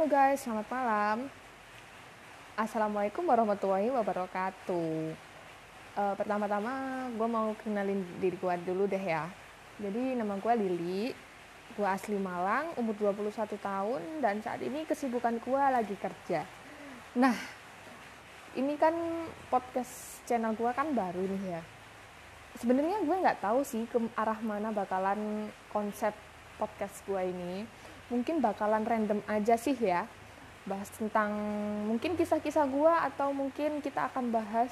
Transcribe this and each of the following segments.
Halo guys, selamat malam. Assalamualaikum warahmatullahi wabarakatuh. Uh, pertama-tama gue mau kenalin diri gue dulu deh ya. Jadi nama gue Lili, gue asli Malang, umur 21 tahun, dan saat ini kesibukan gue lagi kerja. Nah, ini kan podcast channel gue kan baru nih ya. Sebenarnya gue nggak tahu sih ke arah mana bakalan konsep podcast gue ini mungkin bakalan random aja sih ya bahas tentang mungkin kisah-kisah gue atau mungkin kita akan bahas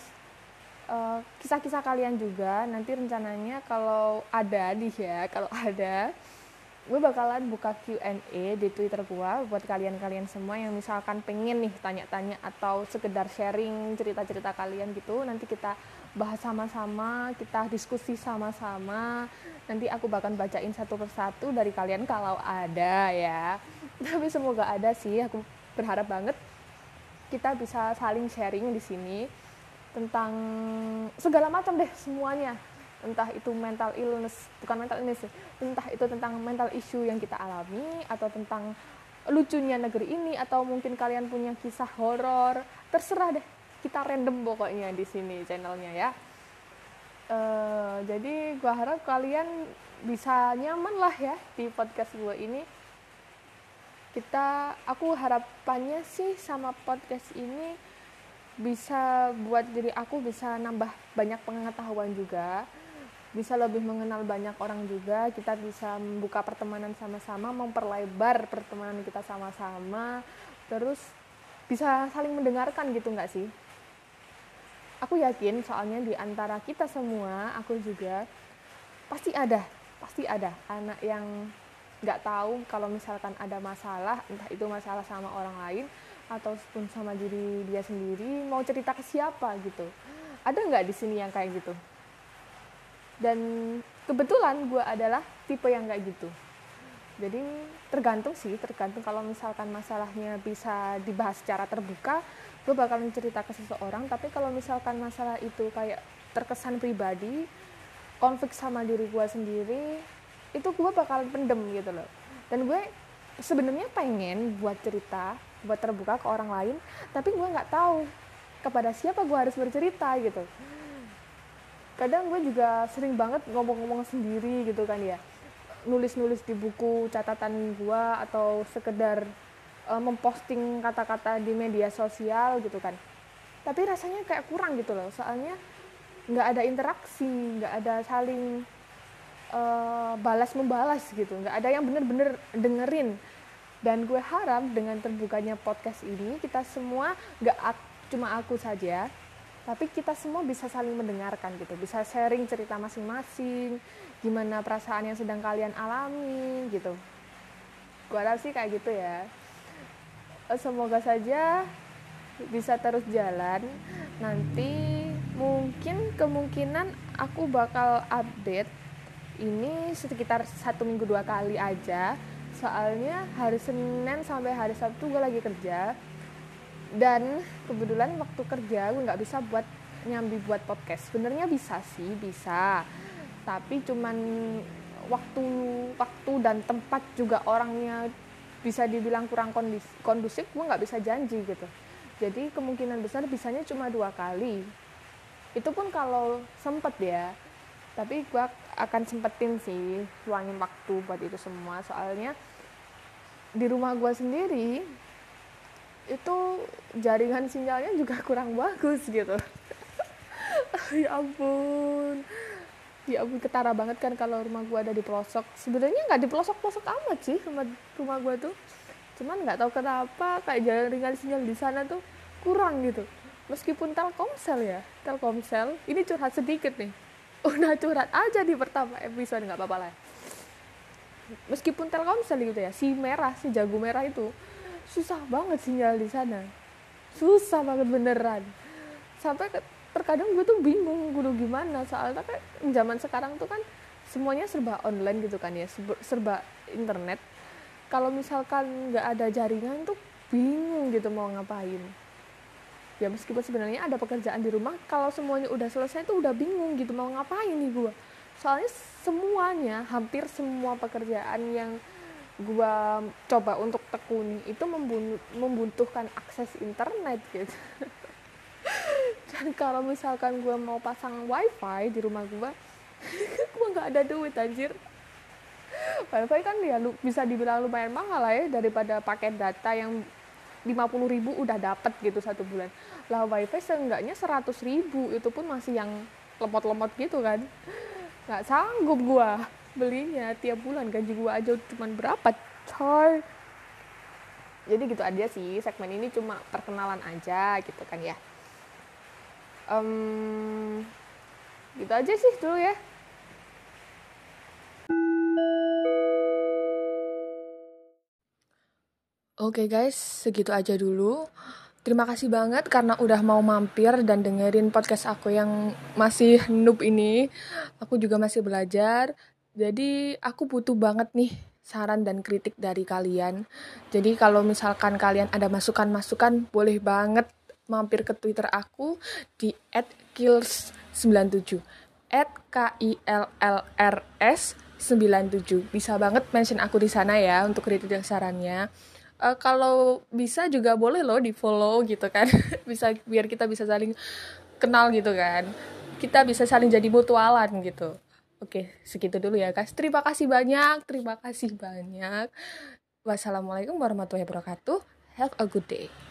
kisah kisah-kisah kalian juga. Nanti rencananya kalau ada nih ya kalau ada gue bakalan buka Q&A di Twitter gue buat kalian-kalian semua yang misalkan pengen nih tanya-tanya atau sekedar sharing cerita-cerita kalian gitu. Nanti kita bahas sama-sama kita diskusi sama-sama. Nanti aku bakal bacain satu persatu dari kalian kalau ada ya. Tapi semoga ada sih aku berharap banget kita bisa saling sharing di sini tentang segala macam deh semuanya. Entah itu mental illness bukan mental illness entah itu tentang mental issue yang kita alami atau tentang lucunya negeri ini atau mungkin kalian punya kisah horor. Terserah deh kita random pokoknya di sini channelnya ya. Uh, jadi gue harap kalian bisa nyaman lah ya di podcast gue ini. Kita aku harapannya sih sama podcast ini bisa buat diri aku bisa nambah banyak pengetahuan juga. Bisa lebih mengenal banyak orang juga. Kita bisa membuka pertemanan sama-sama memperlebar pertemanan kita sama-sama. Terus bisa saling mendengarkan gitu nggak sih aku yakin soalnya di antara kita semua aku juga pasti ada pasti ada anak yang nggak tahu kalau misalkan ada masalah entah itu masalah sama orang lain ataupun sama diri dia sendiri mau cerita ke siapa gitu. Ada nggak di sini yang kayak gitu? Dan kebetulan gue adalah tipe yang nggak gitu jadi tergantung sih tergantung kalau misalkan masalahnya bisa dibahas secara terbuka gue bakal cerita ke seseorang. Tapi kalau misalkan masalah itu kayak terkesan pribadi konflik sama diri gue sendiri itu gue bakal pendem gitu loh. Dan gue sebenarnya pengen buat cerita buat terbuka ke orang lain tapi gue nggak tahu kepada siapa gue harus bercerita gitu. Kadang gue juga sering banget ngomong-ngomong sendiri gitu kan ya nulis-nulis di buku catatan gue atau sekedar uh, memposting kata-kata di media sosial gitu kan. Tapi rasanya kayak kurang gitu loh. Soalnya nggak ada interaksi nggak ada saling uh, balas membalas gitu. Nggak ada yang bener-bener dengerin. Dan gue harap dengan terbukanya podcast ini kita semua nggak cuma aku saja tapi kita semua bisa saling mendengarkan gitu. Bisa sharing cerita masing-masing gimana perasaan yang sedang kalian alami gitu. Gue harap sih kayak gitu ya. Semoga saja bisa terus jalan. Nanti mungkin kemungkinan aku bakal update ini sekitar satu minggu dua kali aja. Soalnya hari Senin sampai hari Sabtu gue lagi kerja dan kebetulan waktu kerja gue nggak bisa buat nyambi buat podcast. Sebenarnya bisa sih bisa. Tapi cuman waktu waktu dan tempat juga orangnya bisa dibilang kurang kondis, kondusif gue nggak bisa janji gitu. Jadi kemungkinan besar bisanya cuma dua kali. Itu pun kalau sempet ya. Tapi gue akan sempetin sih luangin waktu buat itu semua. Soalnya di rumah gue sendiri itu jaringan sinyalnya juga kurang bagus gitu. Ya ampun. Ya ampun ketara banget kan kalau rumah gue ada di pelosok. Sebenarnya nggak di pelosok pelosok amat sih rumah rumah gue tuh. Cuman nggak tahu kenapa kayak jaringan sinyal di sana tuh kurang gitu. Meskipun telkomsel ya telkomsel. Ini curhat sedikit nih. Udah curhat aja di pertama episode nggak apa-apa lah. Meskipun telkomsel gitu ya si merah si jago merah itu susah banget sinyal di sana. Susah banget beneran. Sampai terkadang gue tuh bingung gue gimana soalnya kan zaman sekarang tuh kan semuanya serba online gitu kan ya serba internet. Kalau misalkan nggak ada jaringan tuh bingung gitu mau ngapain. Ya meskipun sebenarnya ada pekerjaan di rumah kalau semuanya udah selesai tuh udah bingung gitu mau ngapain nih gue soalnya semuanya hampir semua pekerjaan yang gue coba untuk tekuni itu membutuhkan akses internet gitu. Dan kalau misalkan gue mau pasang wifi di rumah gue gue nggak ada duit anjir. Wifi kan ya lu, bisa dibilang lumayan mahal lah ya daripada paket data yang 50 ribu udah dapet gitu satu bulan. Lah wifi seenggaknya 100 ribu itu pun masih yang lemot-lemot gitu kan. Nggak sanggup gue belinya tiap bulan gaji gue aja cuma berapa coy jadi gitu aja sih segmen ini cuma perkenalan aja gitu kan ya um, gitu aja sih dulu ya Oke okay guys, segitu aja dulu. Terima kasih banget karena udah mau mampir dan dengerin podcast aku yang masih noob ini. Aku juga masih belajar. Jadi aku butuh banget nih saran dan kritik dari kalian. Jadi kalau misalkan kalian ada masukan-masukan, boleh banget mampir ke Twitter aku di @kills97. k i l l r s 97 bisa banget mention aku di sana ya untuk kritik dan sarannya. Uh, kalau bisa juga boleh loh di follow gitu kan. Bisa biar kita bisa saling kenal gitu kan. Kita bisa saling jadi mutualan gitu Oke, segitu dulu ya guys. Terima kasih banyak, terima kasih banyak. Wassalamualaikum warahmatullahi wabarakatuh. Have a good day.